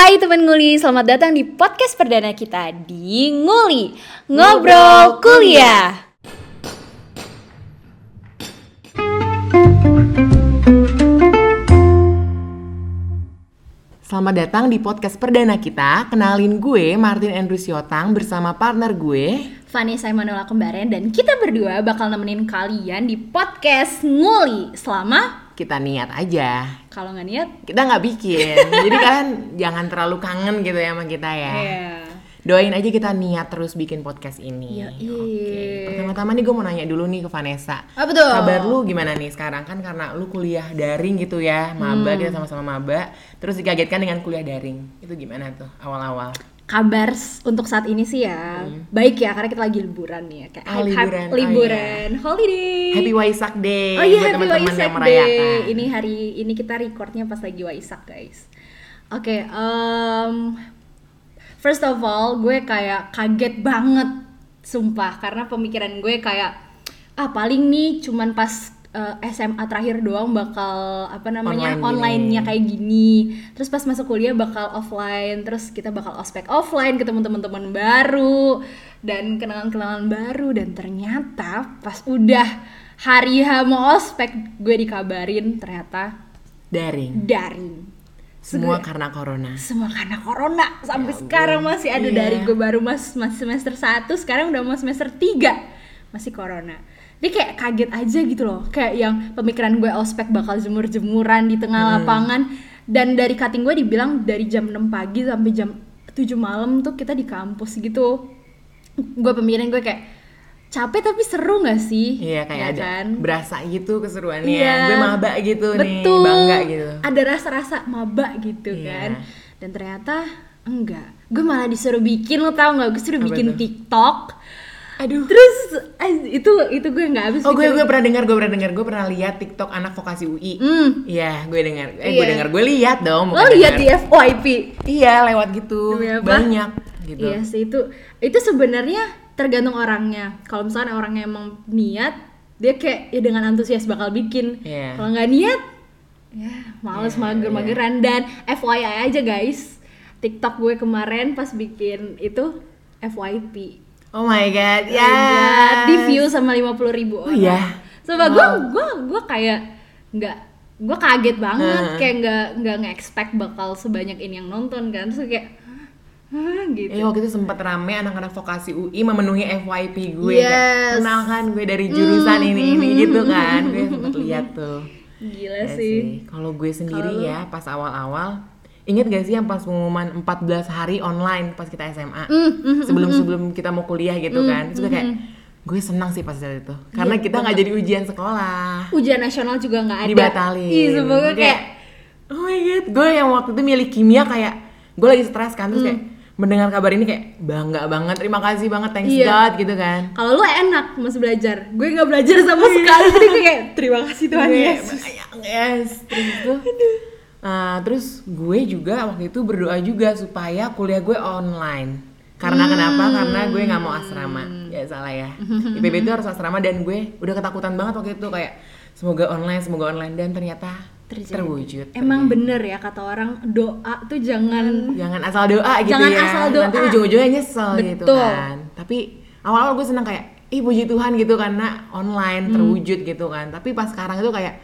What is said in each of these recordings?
Hai teman nguli, selamat datang di podcast perdana kita di Nguli Ngobrol Kuliah. Selamat datang di podcast perdana kita. Kenalin gue Martin Andrew Siotang bersama partner gue. Vanessa Emanuela Kembaren dan kita berdua bakal nemenin kalian di podcast Nguli selama Kita niat aja. kalau nggak niat Kita nggak bikin. Jadi kalian jangan terlalu kangen gitu ya sama kita ya. ya. Doain aja kita niat terus bikin podcast ini. Yoi. Oke. Pertama-tama nih gue mau nanya dulu nih ke Vanessa. Apa tuh? Kabar lu gimana nih sekarang kan karena lu kuliah daring gitu ya, maba kita sama-sama maba. Terus dikagetkan dengan kuliah daring. Itu gimana tuh awal-awal? Kabar untuk saat ini sih ya baik ya karena kita lagi liburan nih ya kayak Hmm. Oh, hype- hype liburan. Oh, liburan, holiday. Happy Waisak Day Oh iya buat Happy Waisak. Day. Ini hari ini kita recordnya pas lagi Waisak guys. Oke, em, first of all gue kayak kaget banget, sumpah karena pemikiran gue kayak ah paling nih cuman pas eh, SMA terakhir doang bakal apa namanya Online online-nya kayak gini. Terus pas masuk kuliah bakal offline, terus kita bakal ospek offline ketemu teman-teman baru dan kenalan-kenalan baru dan ternyata pas udah hari H mau ospek gue dikabarin ternyata Daring. daring. Semua karena corona. Semua karena corona sampai Ya sekarang masih ada Iya. dari gue baru mas, mas semester 1 sekarang udah mau semester 3 masih corona. Dia kayak kaget aja gitu loh. Kayak yang pemikiran gue ospek bakal jemur-jemuran di tengah Hmm. lapangan dan dari cutting gue dibilang dari jam 6 pagi sampai jam 7 malam tuh kita di kampus gitu. Gue pemikiran gue kayak capek tapi seru gak sih? Iya kayak Ya ada kan? berasa gitu keseruannya. Iya. Gue maba gitu nih, Betul. bangga gitu. Ada rasa-rasa maba gitu Iya. kan. Dan ternyata enggak. Gue malah disuruh bikin lo tau nggak? Gue suruh Apa bikin tuh? TikTok. Aduh. Terus itu itu gue nggak habis. Oh gue gue pernah dengar, gue pernah dengar, gue pernah lihat TikTok anak vokasi UI. Hmm. Iya, gue dengar. Eh, gue Iya. dengar, gue lihat dong. Lo bukan lihat di. FYP. Iya, lewat gitu. Demi apa? Banyak gitu. Iya sih itu itu sebenarnya tergantung orangnya. Kalau misalnya orangnya emang niat, dia kayak ya dengan antusias bakal bikin. Iya. Kalau nggak niat, ya males Iya, mager-mageran dan FYI aja guys. TikTok gue kemarin pas bikin itu FYP. Oh my god, Ya, ya. di view sama 50 ribu Oh iya. Coba gue Wow. gue gue kayak nggak gue kaget banget Heeh. kayak nggak nggak nge-expect bakal sebanyak ini yang nonton kan terus kayak Hah, gitu. Eh waktu itu sempat rame anak-anak vokasi UI memenuhi FYP gue Yes. kayak kenal kan gue dari jurusan ini ini gitu kan gue sempat lihat tuh Gila Ya sih. Kalau gue sendiri lu? ya pas awal-awal Ingat gak sih yang pas pengumuman 14 hari online pas kita SMA Mm, Sebelum sebelum kita mau kuliah gitu kan. Terus gue kayak Gue senang sih pas saat itu. Karena Iya, kita nggak jadi ujian sekolah. Ujian nasional juga nggak ada. Dibatalin. Ih, semoga kayak Oh my god. Gue yang waktu itu milih kimia kayak Gue lagi stres kan. Terus kayak mendengar kabar ini kayak bangga banget terima kasih banget thanks Iya. God gitu kan. Kalau lu enak masih belajar. Gue nggak belajar sama sekali. Jadi gue kayak terima kasih Tuhan Yesus. bayang, yes. Terus tuh Nah, terus gue juga waktu itu berdoa juga supaya kuliah gue online karena Hmm. kenapa karena gue nggak mau asrama ya salah ya IPB itu harus asrama dan gue udah ketakutan banget waktu itu kayak semoga online semoga online dan ternyata Terjadi. terwujud Emang terjadi. bener ya kata orang doa tuh jangan jangan asal doa gitu Jangan ya asal doa. nanti ujung-ujungnya nyesel gitu Betul. kan tapi awal-awal gue seneng kayak ih puji Tuhan gitu karena online Hmm. terwujud gitu kan tapi pas sekarang itu kayak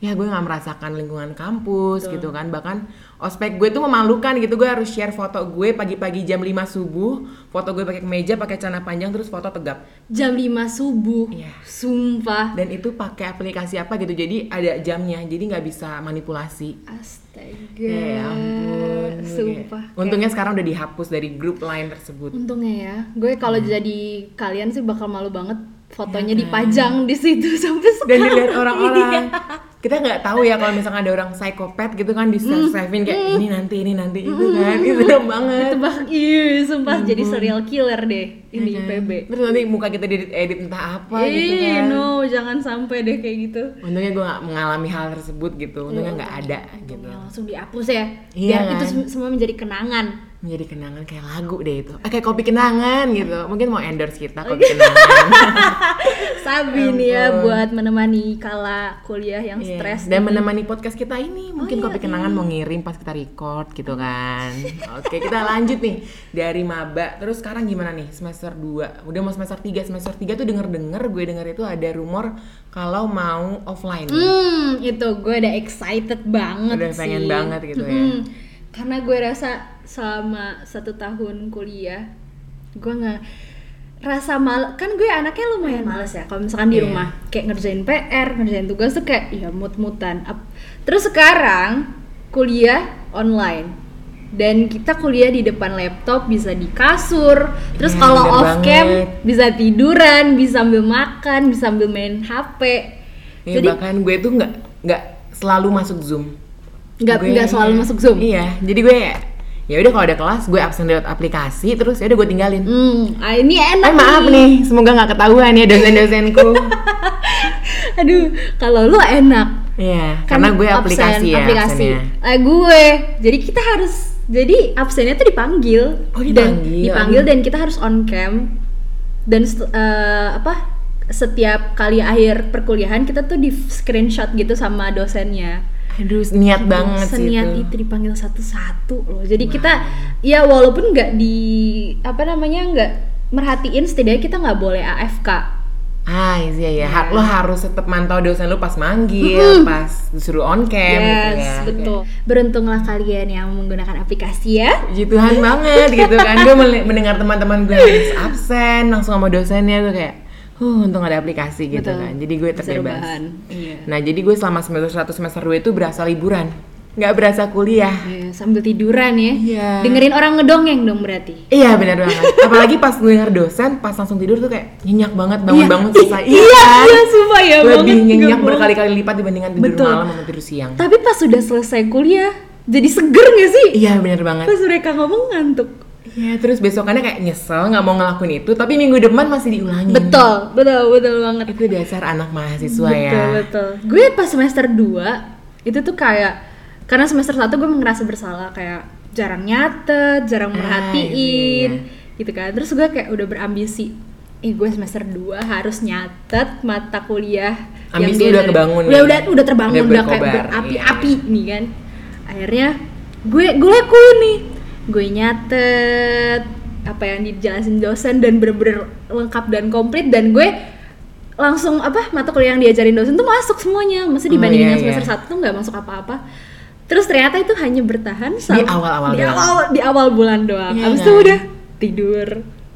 ya gue nggak merasakan lingkungan kampus gitu kan bahkan ospek gue tuh memalukan gitu gue harus share foto gue pagi-pagi jam 5 subuh foto gue pakai kemeja pakai celana panjang terus foto tegap jam 5 subuh. Iya. Sumpah. dan itu pakai aplikasi apa gitu jadi ada jamnya jadi nggak bisa manipulasi Astaga. ya ampun Gue Sumpah. kayak- untungnya sekarang udah dihapus dari grup lain tersebut Untungnya ya, gue kalau jadi kalian sih bakal malu banget fotonya Iya kan? dipajang di situ sampai dan sekarang. dilihat orang-orang Iya. Kita nggak tahu ya kalau misalnya ada orang psikopat gitu kan di save savein kayak ini nanti ini nanti itu kan itu serem banget Itu bah, iya, sumpah jadi serial killer deh ini Ya kan? IPB. terus nanti muka kita edit edit entah apa gitu Ih, kan no, jangan sampai deh kayak gitu. untungnya gue nggak mengalami hal tersebut gitu untungnya nggak ada gitu Untungnya langsung dihapus ya. Iya Biar kan? itu sem- semua menjadi kenangan. Menjadi kenangan kayak lagu deh itu. Eh, kayak kopi kenangan gitu. Mungkin mau endorse kita kopi kenangan. Sabi nih ya buat menemani kala kuliah yang Iya, stres dan ini. menemani podcast kita ini mungkin iya, kopi kenangan mau ngirim pas kita record gitu kan oke kita lanjut nih dari maba terus sekarang gimana nih semester 2 udah mau semester 3 semester 3 tuh denger denger gue denger itu ada rumor kalau mau offline Hmm, itu gue udah excited banget Udah sih. pengen banget gitu ya. Karena gue rasa selama satu tahun kuliah, gue nggak rasa mal kan gue anaknya lumayan males ya kalau misalkan di Iya. rumah. Kayak ngerjain PR ngerjain tugas tuh kayak ya mut-mutan. Terus sekarang kuliah online. Dan kita kuliah di depan laptop bisa di kasur. Terus Iya, kalau off cam banget. bisa tiduran bisa sambil makan bisa sambil main HP Iya, bahkan gue tuh nggak nggak selalu masuk zoom nggak nggak selalu masuk zoom iya jadi gue ya udah kalau ada kelas gue absen lewat aplikasi terus ya udah gue tinggalin Hmm, ah, ini enak Eh maaf nih, semoga nggak ketahuan ya dosen-dosenku. Aduh, kalau lu enak. Iya, Kan karena gue absen, aplikasi ya aplikasi. absennya. Eh, gue. Jadi kita harus jadi absennya tuh dipanggil. Oh, Dan dipanggil. dipanggil dan kita harus on cam. Dan eh, apa? Setiap kali akhir perkuliahan kita tuh di screenshot gitu sama dosennya. Aduh, niat banget sih Seniat itu. itu dipanggil satu-satu loh. Jadi kita ya walaupun nggak di apa namanya nggak merhatiin setidaknya kita nggak boleh AFK. Ah iya ya, Iya. lo harus tetap mantau dosen lo pas manggil, pas disuruh on cam gitu yes, ya. betul. Beruntunglah kalian yang menggunakan aplikasi ya. Puji Tuhan banget gitu kan. Gue mendengar teman-teman gue absen langsung sama dosennya gue kayak, huh untung ada aplikasi gitu Betul. kan. Jadi gue terbebas. Iya. Nah jadi gue selama semester 1 semester 2 itu berasa liburan, nggak berasa kuliah. Iya, sambil tiduran ya. Iya. Dengerin orang ngedongeng dong berarti. Iya benar banget. Apalagi pas gue denger dosen, pas langsung tidur tuh kayak nyenyak banget bangun-bangun selesai. Iya, kan? iya, sumpah ya Lebih banget, nyenyak berkali-kali lipat dibandingkan tidur Betul. malam sama tidur siang. Tapi pas sudah selesai kuliah, jadi seger gak sih? Iya benar banget. Pas mereka ngomong ngantuk. Iya terus besokannya kayak nyesel nggak mau ngelakuin itu, tapi minggu depan masih diulangin. Betul, betul, betul banget. Itu dasar anak mahasiswa betul, ya. betul. Gue pas semester 2 itu tuh kayak karena semester 1 gue ngerasa bersalah kayak jarang nyatet, jarang Ah, merhatiin iya, gitu kan. Terus gue kayak udah berambisi eh gue semester 2 harus nyatet mata kuliah Ambisi dia udah dari- kebangun udah, nih. udah udah terbangun Udah udah, kayak berapi-api nih kan akhirnya gue gue lakuin nih gue nyatet apa yang dijelasin dosen dan bener-bener lengkap dan komplit dan gue langsung apa mata kuliah yang diajarin dosen tuh masuk semuanya. Mesti Oh, dibandingin iya, yang semester iya. satu tuh nggak masuk apa-apa. Terus ternyata itu hanya bertahan sama- awal-awal di awal di awal bulan doang. Iya abis kan? itu udah tidur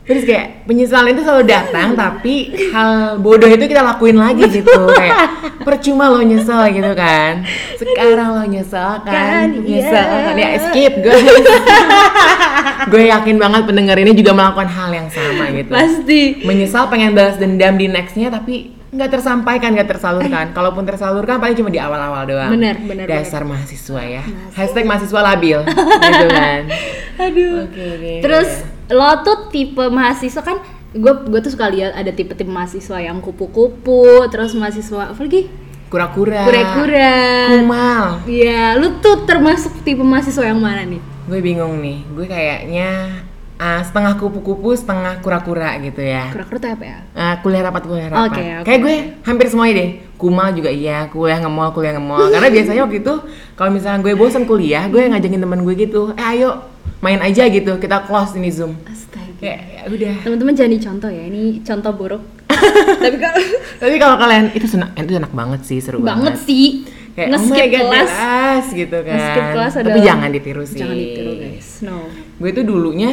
Terus kayak penyesalan itu selalu datang, tapi hal bodoh itu kita lakuin lagi gitu. Kayak percuma lo nyesel gitu kan. Sekarang lo nyesel kan, Kan, nyesel iya. kan ya skip guys. gue yakin banget pendengar ini juga melakukan hal yang sama gitu. pasti Menyesal pengen balas dendam di nextnya tapi nggak tersampaikan, nggak tersalurkan. Kalaupun tersalurkan paling cuma di awal-awal doang. Bener, bener, Dasar mahasiswa ya. Hashtag mahasiswa labil, gitu kan. aduh Oke deh. terus lo tuh tipe mahasiswa kan gue gue tuh suka lihat ada tipe-tipe mahasiswa yang kupu-kupu terus mahasiswa apa lagi kura-kura, kura-kura kumal. Iya, lu tuh termasuk tipe mahasiswa yang mana nih? Gue bingung nih, gue kayaknya ah, setengah kupu-kupu, setengah kura-kura gitu ya. Kura-kura tuh apa ya? Ah, kuliah rapat, kuliah rapat. Oke, oke, Kayak gue hampir semuanya deh. Kumal juga iya, kuliah nge-mall, kuliah nge-mall. Karena biasanya waktu itu kalau misalnya gue bosan kuliah, gue ngajakin temen gue gitu, eh ayo main aja gitu, kita close ini zoom. Astaga. Kayak ya udah. Teman-teman jangan dicontoh ya, ini contoh buruk. Tapi kalau Tapi kalau kalian itu enak, itu enak banget sih, seru banget banget. sih. Kayak oh Nge-skip god, kelas. gitu kan. Nge-skip kelas Tapi jangan ditiru sih. Jangan ditiru guys. No. gue tuh dulunya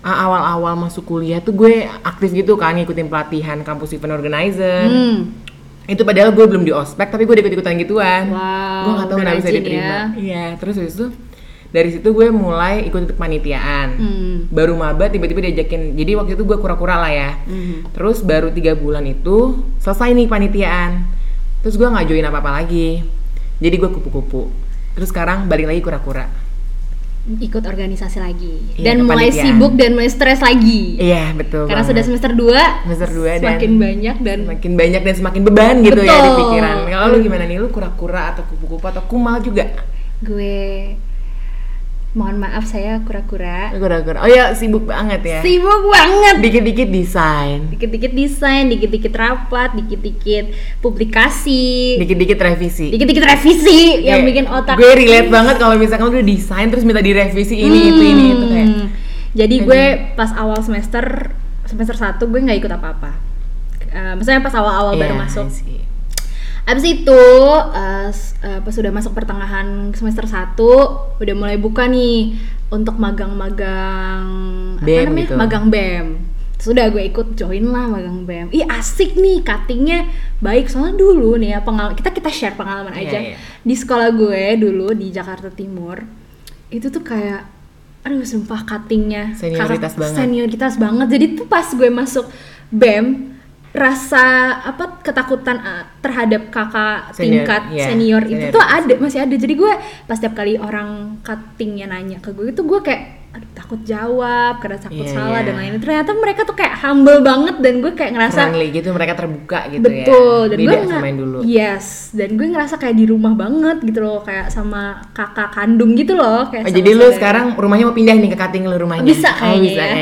awal-awal masuk kuliah tuh gue aktif gitu kan ngikutin pelatihan kampus event organizer Hmm. itu padahal gue belum di ospek tapi gue ikut ikutan gituan Wow, gue nggak tahu kenapa bisa diterima ya. iya terus habis itu dari situ gue mulai ikut kepanitiaan Hmm. baru maba tiba-tiba diajakin jadi waktu itu gue kura-kura lah ya Hmm. terus baru tiga bulan itu selesai nih panitiaan terus gue nggak join apa-apa lagi jadi gue kupu-kupu terus sekarang balik lagi kura-kura Ikut organisasi lagi Iya, dan mulai sibuk dan mulai stres lagi. iya betul Karena banget. sudah semester 2 Semester dua dan- semakin banyak dan semakin banyak dan semakin beban gitu ya di Betul. pikiran. Kalau lu gimana nih? Lu kura-kura atau kupu-kupu atau kumal juga? gue mohon maaf saya kura-kura Kura-kura. Oh ya sibuk banget ya. sibuk banget Dikit-dikit desain, dikit-dikit desain dikit-dikit rapat dikit-dikit publikasi dikit-dikit revisi. dikit-dikit revisi yang Kayak bikin otak Gue relate banget kalau misalkan udah desain terus minta direvisi ini itu ini itu kayak. Hmm. jadi gue pas awal semester semester 1 gue nggak ikut apa-apa Eh, maksudnya pas awal-awal baru Iya, masuk. Abis itu eh, pas udah masuk pertengahan semester 1 udah mulai buka nih untuk magang-magang apa BEM namanya? gitu. Magang BEM. Sudah gue ikut join lah magang BEM. Ih asik nih cuttingnya baik soalnya dulu nih ya pengalaman kita kita share pengalaman Iya, aja iya. di sekolah gue dulu di Jakarta Timur itu tuh kayak aduh sumpah cuttingnya Senioritas banget. senioritas banget jadi tuh pas gue masuk BEM rasa apa ketakutan uh, terhadap kakak Senior, tingkat iya, senior itu senioritas. tuh ada masih ada jadi gue pas setiap kali orang cuttingnya nanya ke gue itu gue kayak aduh takut jawab karena takut Iya, salah iya. dan lain-lain ternyata mereka tuh kayak humble banget dan gue kayak ngerasa friendly gitu mereka terbuka gitu betul ya. dan gue sama nggak- yang dulu. yes dan gue ngerasa kayak di rumah banget gitu loh kayak sama kakak kandung gitu loh kayak Oh, jadi lu sekarang rumahnya mau pindah nih ke cutting lu rumahnya. Bisa Oh, kayaknya bisa ya.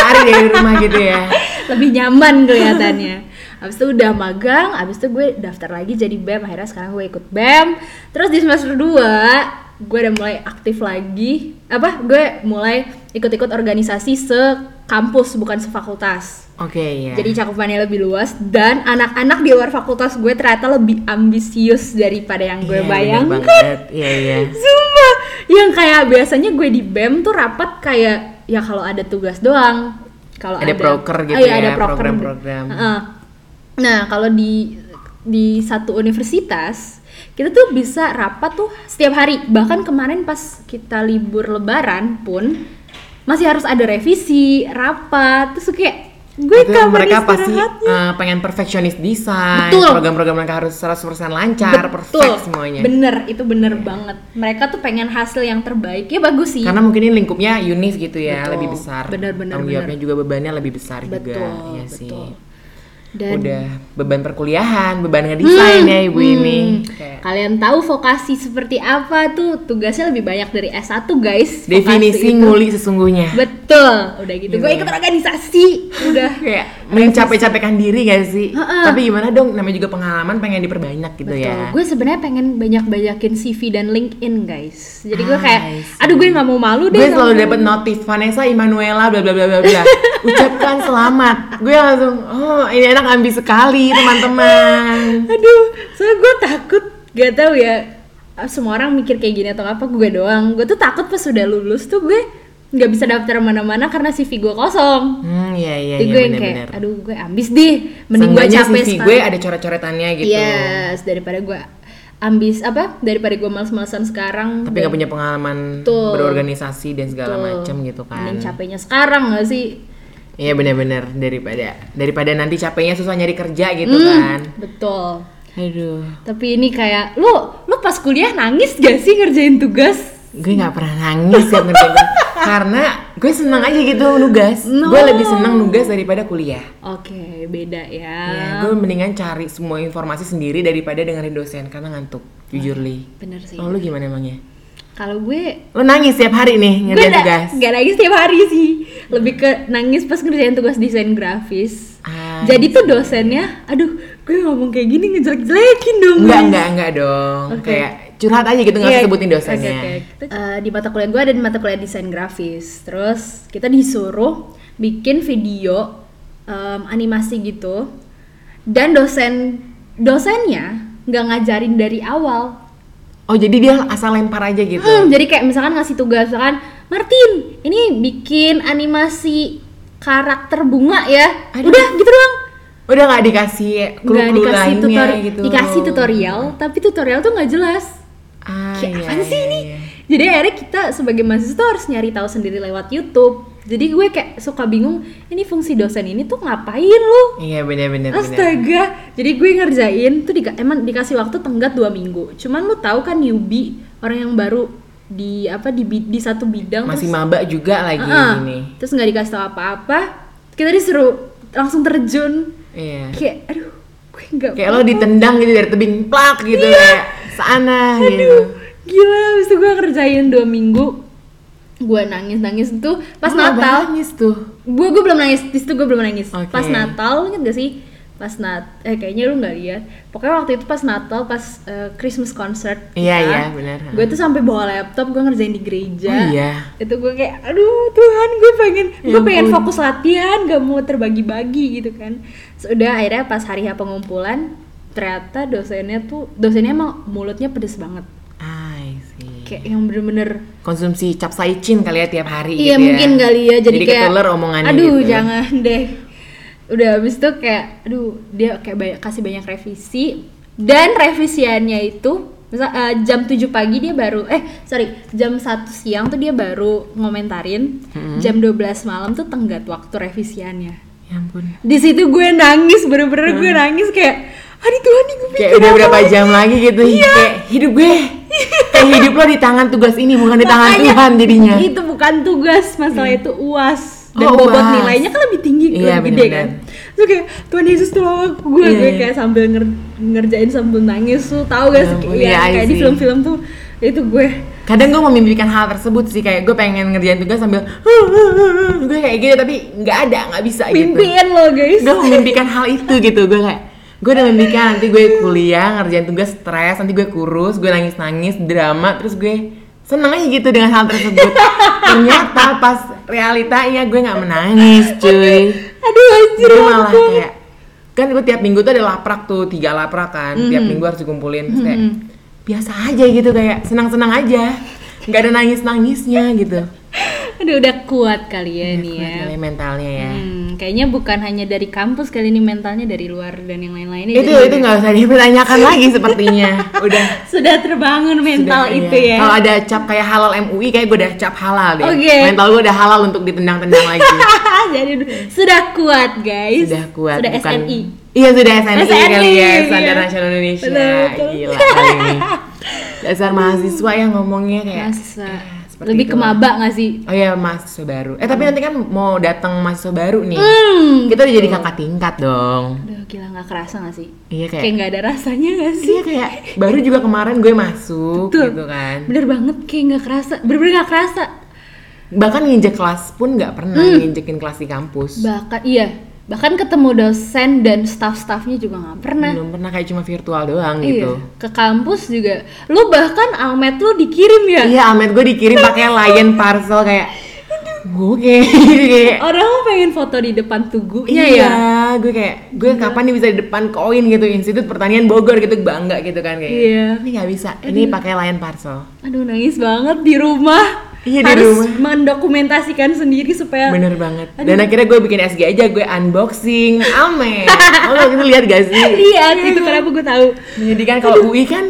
Lari dari rumah gitu ya. lebih nyaman kelihatannya. Abis itu udah magang, abis itu gue daftar lagi jadi BEM, akhirnya sekarang gue ikut BEM. Terus di semester 2, gue udah mulai aktif lagi. Apa? Gue mulai ikut-ikut organisasi sekampus, bukan sefakultas. Oke ya. Jadi cakupannya lebih luas dan anak-anak di luar fakultas gue ternyata lebih ambisius daripada yang gue Iya, bener bayangkan. Iya iya. Sumpah, yang kayak biasanya gue di BEM tuh rapat kayak ya kalau ada tugas doang. Kalau Ada proker gitu iya, ya, ada program-program. Heeh. Nah, kalau di di satu universitas kita tuh bisa rapat tuh setiap hari. Bahkan kemarin pas kita libur lebaran pun masih harus ada revisi, rapat. Terus kayak gue kapan mereka pasti uh, pengen perfectionist desain, Betul. program-program mereka harus 100% lancar, perfect semuanya. Bener, itu bener banget. Mereka tuh pengen hasil yang terbaik. Ya bagus sih. Karena mungkin ini lingkupnya unis gitu ya, Betul. lebih besar. Bener, bener, Tanggung jawabnya juga bebannya lebih besar betul, juga. Iya sih. Dan Udah beban perkuliahan, beban ngedesain ya ibu ini. Hmm, Kayak Kalian tahu vokasi seperti apa tuh? Tugasnya lebih banyak dari S1, guys. Definisi nguli sesungguhnya. Betul. Udah gitu. Gitu Gue ya. ikut organisasi. Udah. kayak mencapek-capekan diri gak sih? Heeh. Tapi gimana dong? Namanya juga pengalaman pengen diperbanyak gitu Betul. ya. Gue sebenarnya pengen banyak-banyakin CV dan LinkedIn, guys. Jadi gue Ah, kayak, see. aduh gue nggak mau malu deh. gue selalu kamu." dapat notif Vanessa Immanuela bla bla bla bla bla ucapkan selamat gue langsung oh ini anak ambis sekali teman-teman Aduh, soalnya gue takut, gak tahu ya. Semua orang mikir kayak gini atau apa, gue doang. Gue tuh takut pas sudah lulus tuh gue nggak bisa daftar mana-mana karena CV gue kosong. hmm iya iya Jadi iya gue yang kayak, aduh gue ambis deh, mending gue capek CV sekarang. gue ada coret-coretannya gitu Yes, daripada gue ambis apa? Daripada gue males-malesan sekarang. tapi nggak punya pengalaman Betul. berorganisasi dan segala Tuh, macam gitu kan Mending capeknya sekarang gak sih? Iya benar-benar daripada daripada nanti capeknya susah nyari kerja gitu Hmm, kan Betul. aduh Tapi ini kayak, lu lu pas kuliah nangis gak sih ngerjain tugas? gue nggak pernah nangis ya ngerjain tugas. karena gue senang aja gitu nugas No. gue lebih senang nugas daripada kuliah Oke, beda ya. Ya, gue mendingan cari semua informasi sendiri daripada dengerin dosen karena ngantuk, jujur li. Bener sih. Lo lu gimana emangnya? Kalau gue Lo nangis tiap hari nih ngerjain nggak tugas. nggak nangis tiap hari sih lebih ke nangis pas ngerjain tugas desain grafis Ah, jadi tuh dosennya aduh gue ngomong kayak gini ngejelek-jelekin dong Enggak, enggak, enggak dong. Oke. Kayak curhat aja gitu nggak Iya, usah sebutin dosennya. oke, oke. Eh, di mata kuliah gue ada di mata kuliah desain grafis terus kita disuruh bikin video em, animasi gitu dan dosen dosennya nggak ngajarin dari awal Oh, jadi dia asal lempar aja gitu. Hmm, jadi kayak misalkan ngasih tugas misalkan Martin ini bikin animasi karakter bunga ya Aduh. udah gitu doang Udah nggak dikasih clue-clue dikasih lainnya tutori- gitu. dikasih tutorial tapi tutorial tuh nggak jelas Ah, kayak iya, sih iya, ini iya. jadi akhirnya kita sebagai mahasiswa harus nyari tahu sendiri lewat YouTube jadi gue kayak suka bingung ini fungsi dosen ini tuh ngapain lu Iya, benar-benar. benar. Astaga, jadi gue ngerjain tuh dika- emang dikasih waktu tenggat dua minggu. Cuman lu tahu kan newbie orang yang baru di apa di di satu bidang Masih terus, maba juga lagi Ah, ini. terus nggak dikasih tahu apa-apa, kita disuruh langsung terjun. Iya. Kayak aduh, gue nggak. Kayak lo ditendang gitu dari tebing plak gitu Iya. kayak sana gitu. Gila, habis itu gue ngerjain dua minggu. Gue nangis nangis tuh pas Oh, Natal nangis tuh. gue gue belum nangis di situ gue belum nangis Oke. pas Natal inget gak sih pas nat eh kayaknya lu nggak lihat pokoknya waktu itu pas Natal pas eh, Christmas concert Iya, kita, iya, benar. gue tuh sampai bawa laptop gue ngerjain di gereja Oh, iya. itu gue kayak aduh Tuhan gue pengen Ya gue pengen fokus latihan gak mau terbagi-bagi gitu kan sudah akhirnya pas hari H pengumpulan ternyata dosennya tuh dosennya emang mulutnya pedes banget. Kayak yang bener-bener Konsumsi capsaicin kali ya tiap hari Iya gitu ya. mungkin kali ya jadi, kayak ketular omongannya Aduh gitu. jangan deh. Udah habis itu kayak aduh dia kayak banyak kasih banyak revisi dan revisiannya itu misal eh, jam 7 pagi dia baru eh sorry jam 1 siang tuh dia baru ngomentarin jam 12 malam tuh tenggat waktu revisiannya Ya ampun. di situ gue nangis bener-bener gue nangis kayak aduh Tuhan nih gue Kayak udah apa berapa lagi?" jam lagi gitu Kayak hidup gue. Kayak hidup lo di tangan tugas ini Bukan di tangan Makanya, Tuhan jadinya. itu bukan tugas masalah itu uas. Dan Oh, bobot UAS. nilainya kan lebih tinggi Iya, lebih gede kan. terus kayak Tuhan Yesus tolong aku. Gue Iya, gue iya. kayak sambil nger- ngerjain sambil nangis tuh tahu gak Ya sih ampun, Iya, iya, I kayak di film-film tuh itu gue. Kadang gue memimpikan hal tersebut sih Kayak gue pengen ngerjain tugas sambil Gue kayak gitu Tapi nggak ada, nggak bisa gitu. Mimpiin lo guys. Gue memimpikan hal itu gitu Gue kayak Gue udah memimpikan nanti gue kuliah ngerjain tugas stres Nanti gue kurus, gue nangis-nangis, drama Terus gue seneng aja gitu dengan hal tersebut. Ternyata pas realitanya gue nggak menangis cuy. Aduh anjir gue malah aku. kayak kan gue tiap minggu tuh ada laprak tuh tiga laprak kan. Tiap minggu harus dikumpulin Terus kayak biasa aja gitu kayak senang-senang aja. Nggak ada nangis-nangisnya gitu. Aduh udah kuat kali ya nih ya Kuat kali mentalnya ya. Hmm, kayaknya bukan hanya dari kampus kali ini mentalnya dari luar dan yang lain-lainnya itu itu nggak usah dipertanyakan lagi sepertinya. Udah. Sudah terbangun mental sudah, itu iya. ya. Kalau ada cap kayak halal MUI kayak gue udah cap halal deh. Oke. mental gue udah halal untuk ditendang-tendang lagi. Jadi sudah kuat guys. Sudah kuat sudah bukan SNI iya sudah SNI, SNI, kali ya standar iya. nasional Indonesia. Betul, betul. gila kali ini. Dasar mahasiswa yang ngomongnya kayak Masa eh, seperti lebih ke itulah. maba gak sih? Oh ya mahasiswa baru. Eh tapi nanti kan mau datang mahasiswa baru nih. Hmm kita udah jadi kakak tingkat dong. Aduh gila gak kerasa gak sih? Iya kayak kayak nggak ada rasanya gak sih? Iya kayak baru juga kemarin gue masuk Betul. gitu kan. Bener banget kayak nggak kerasa. Bener-bener gak kerasa. Bahkan nginjek kelas pun nggak pernah Hmm. nginjekin kelas di kampus. Bahkan iya bahkan ketemu dosen dan staff-staffnya juga nggak pernah belum pernah kayak cuma virtual doang Iya, gitu ke kampus juga. Lu bahkan almet lu dikirim ya? iya Ahmed gue dikirim pakai lion parcel kayak gue kayak Orang lu pengen foto di depan tugunya Iya ya? ya, gue kayak gue kapan nih bisa di depan koin gitu Institut Pertanian Bogor gitu bangga gitu kan kayak. Iya. Ini nggak bisa. Ini pakai Lion Parcel. Aduh nangis banget di rumah. Iya, di Harus rumah. mendokumentasikan sendiri supaya Bener banget. Dan akhirnya gue bikin SG aja, gue unboxing. Ame. Lo waktu itu lihat gak sih? lihat itu kenapa gue tahu. Menyedihkan kalau UI kan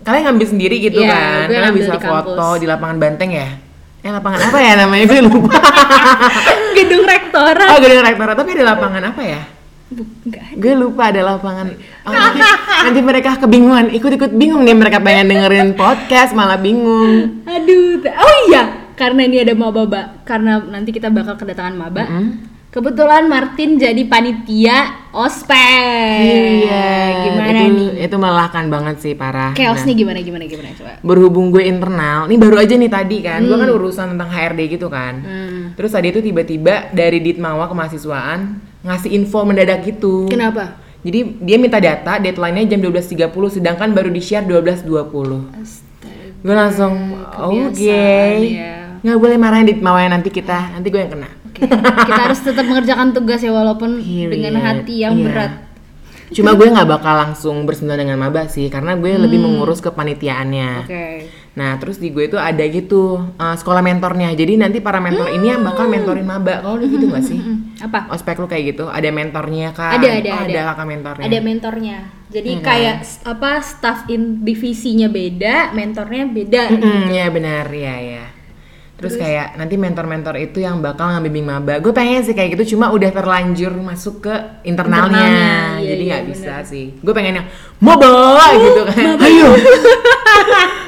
kalian ngambil sendiri gitu Iya, kan. Kalian bisa di kampus. foto di lapangan Banteng ya. Eh lapangan apa ya namanya? Gue lupa. Gedung rektorat. oh, gedung rektorat tapi ada lapangan apa ya? Gue lupa ada lapangan. Oh, nanti, nanti mereka kebingungan, ikut-ikut bingung nih mereka pengen dengerin podcast malah bingung. Aduh. Oh iya, karena ini ada maba, karena nanti kita bakal kedatangan maba. Kebetulan Martin jadi panitia ospek. Iya, Gimana itu, nih? Itu melelahkan banget sih parah. Nah, Chaosnya gimana gimana gimana coba? berhubung gue internal, nih baru aja nih tadi kan, gue kan urusan tentang HRD gitu kan. Hmm. Terus tadi itu tiba-tiba dari Ditmawa kemahasiswaan ngasih info mendadak gitu. Kenapa? Jadi dia minta data, deadline-nya jam 12.30 sedangkan baru di-share 12.20. Astaga. Gue langsung oke. Kebiasaan, ya. Nggak boleh marahin Ditmawa ya nanti kita, nanti gue yang kena. Oke, Kita harus tetap mengerjakan tugas ya walaupun Period. dengan hati yang Iya. berat. Cuma gue nggak bakal langsung bersentuhan dengan maba sih, karena gue lebih mengurus kepanitiaannya. Oke. Nah, terus di gue itu ada gitu uh, sekolah mentornya. Jadi nanti para mentor ini yang bakal mentorin maba. Kalau lu gitu nggak sih? Hmm, Apa? Ospek lu kayak gitu, ada mentornya kan? Ada ada Oh, ada. kakak mentornya. Ada mentornya. Jadi Iya kan? kayak apa staff in divisinya beda, mentornya beda. Mm-mm, ya benar, ya ya. Terus, kayak nanti mentor-mentor itu yang bakal ngambimbing maba. Gue pengen sih kayak gitu, cuma udah terlanjur masuk ke internalnya, Internalnya, iya, jadi iya, nggak benar. bisa sih. Gue pengen yang maba gitu kan. Ayo,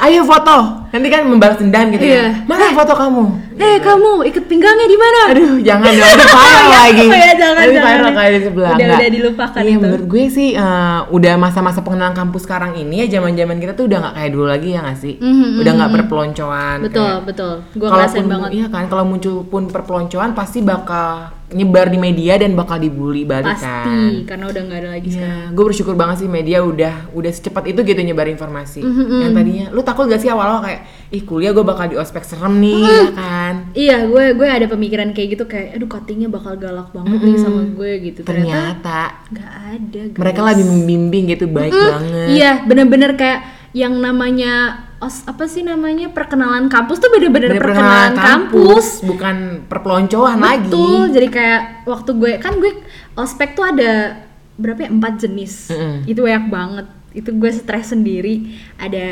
ayo foto. Nanti kan membalas dendam gitu Iya. ya. Mana foto kamu? Eh kamu ikat pinggangnya di mana? Aduh, jangan dong, itu viral Oh, ya, lagi. oh ya, jangan, Nanti jangan. viral kayak di sebelah. Udah, udah dilupakan Iya, itu. menurut gue sih eh, udah masa-masa pengenalan kampus sekarang ini ya zaman-zaman kita tuh udah nggak kayak dulu lagi ya nggak sih? Mhm, udah nggak perpeloncoan. Betul kayak- betul. Gue ngerasain banget. Iya kan, kalau muncul pun perpeloncoan pasti bakal nyebar di media dan bakal dibully balik kan. Pasti karena udah nggak ada lagi sekarang. Iya, gue bersyukur banget sih media udah udah secepat itu gitu nyebar informasi. Mhm, Yang tadinya, lu takut gak sih awal-awal kayak, ih kuliah gue bakal di ospek serem nih, ya kan? Iya, gue gue ada pemikiran kayak gitu kayak, aduh cuttingnya bakal galak banget nih sama gue gitu. Ternyata nggak ada. Guys. mereka lagi membimbing gitu baik banget. Iya, bener-bener kayak yang namanya os apa sih namanya perkenalan kampus tuh bener-bener Bener perkenalan kampus. bukan perpeloncoan lagi. Betul, jadi kayak waktu gue kan gue ospek tuh ada berapa ya empat jenis, Mm-mm. itu banyak banget. Itu gue stres sendiri. Ada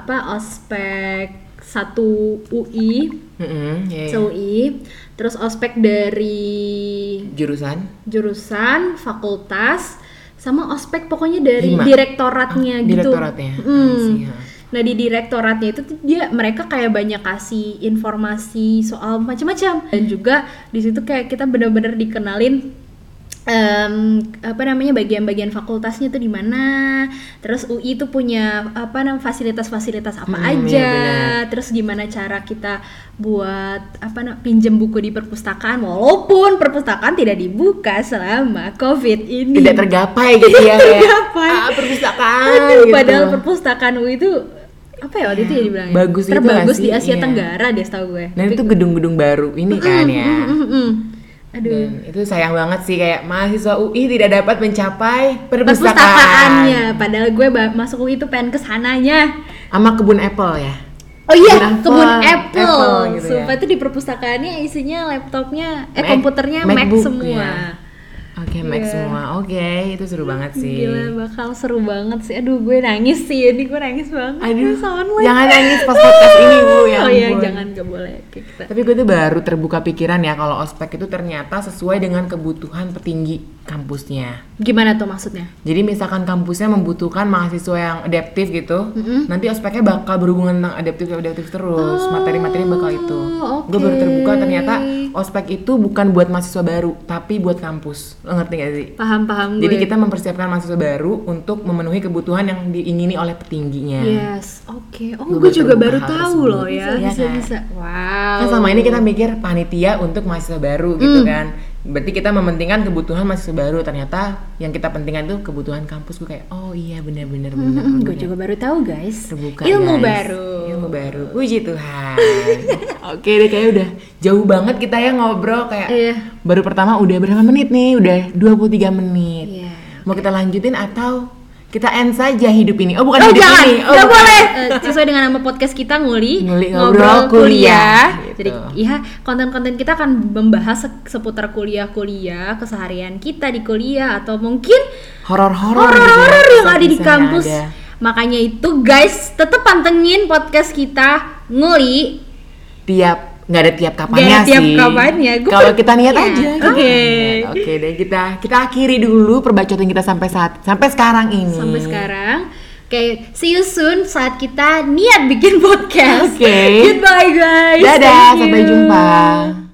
apa ospek satu UI, Mm-mm, iya, iya. UI, terus ospek dari Jurusan jurusan, fakultas, sama ospek pokoknya dari Lima. direktoratnya Ah, gitu. direktoratnya. Hmm. Nah di direktoratnya itu dia mereka kayak banyak kasih informasi soal macam-macam dan juga di situ kayak kita bener-bener dikenalin em, apa namanya bagian-bagian fakultasnya tuh di mana terus UI itu punya apa namanya fasilitas-fasilitas apa Hmm, aja iya terus gimana cara kita buat apa namanya pinjem buku di perpustakaan walaupun perpustakaan tidak dibuka selama covid ini Tidak tergapai gitu ya. tergapai. Ah, perpustakaan Aduh, gitu. padahal perpustakaan UI itu apa ya waktu itu ya dibilangnya bagus gitu terbagus di? Asia Iya. Tenggara deh setahu gue Dan itu gedung-gedung baru ini kan ya. Mm, mm, mm. Aduh Dan itu sayang banget sih kayak mahasiswa UI tidak dapat mencapai perpustakaan. perpustakaannya padahal gue masuk UI itu pengen ke sananya Sama kebun apple ya. oh iya Kebun kebun apple. Apple, Apple gitu sumpah ya. itu di perpustakaannya isinya laptopnya eh Mac- komputernya Mac MacBook, semua ya. Oke, Mac Iya. semua. Oke, itu seru banget sih. Gila bakal seru banget sih. Aduh gue nangis sih ini gue nangis banget. Aduh, online. jangan nangis pas podcast ini bu ya. oh iya jangan gak boleh kita. Tapi gue tuh baru terbuka pikiran ya kalau ospek itu ternyata sesuai dengan kebutuhan petinggi kampusnya. Gimana tuh maksudnya? Jadi misalkan kampusnya membutuhkan mahasiswa yang adaptif gitu, nanti ospeknya bakal berhubungan tentang adaptif adaptif terus, materi-materi bakal itu. oke. Gue baru terbuka ternyata ospek itu bukan buat mahasiswa baru, tapi buat kampus. Lo ngerti gak sih? Paham paham gue. Jadi kita mempersiapkan mahasiswa baru untuk memenuhi kebutuhan yang diingini oleh petingginya. Yes, oke. Oh, Gue juga baru tahu loh ya. Iya Bisa kan? bisa. Wow. Kan selama ini kita mikir panitia untuk mahasiswa baru gitu kan. Berarti kita mementingkan kebutuhan mahasiswa baru. Ternyata yang kita pentingkan tuh kebutuhan kampus. Gue kayak, oh iya benar-benar benar. Hmm, gue benar. juga baru tahu guys. terbuka Ilmu guys. baru. ilmu baru puji Tuhan oke deh kayak udah jauh banget kita ya ngobrol kayak Iya. baru pertama udah berapa menit nih udah 23 menit Iya. mau kita lanjutin atau kita end saja hidup ini oh bukan Oh hidup jangan, ini oh bukan. boleh. Eh, sesuai dengan nama podcast kita nguli, Nguli Ngobrol Kuliah, gitu. Jadi iya konten-konten kita akan membahas se- seputar kuliah-kuliah, keseharian kita di kuliah atau mungkin horor-horor horor-horor gitu ya, yang ada di kampus. ada. Makanya itu guys, tetap pantengin podcast kita nguli. tiap nggak ada tiap kapannya ada tiap sih kapannya. Gua kalau kita niat Iya, aja oke. gitu. oke deh kita kita akhiri dulu perbacotan kita sampai saat sampai sekarang ini Sampai sekarang. Oke, see you soon saat kita niat bikin podcast. Oke. Goodbye guys. dadah sampai jumpa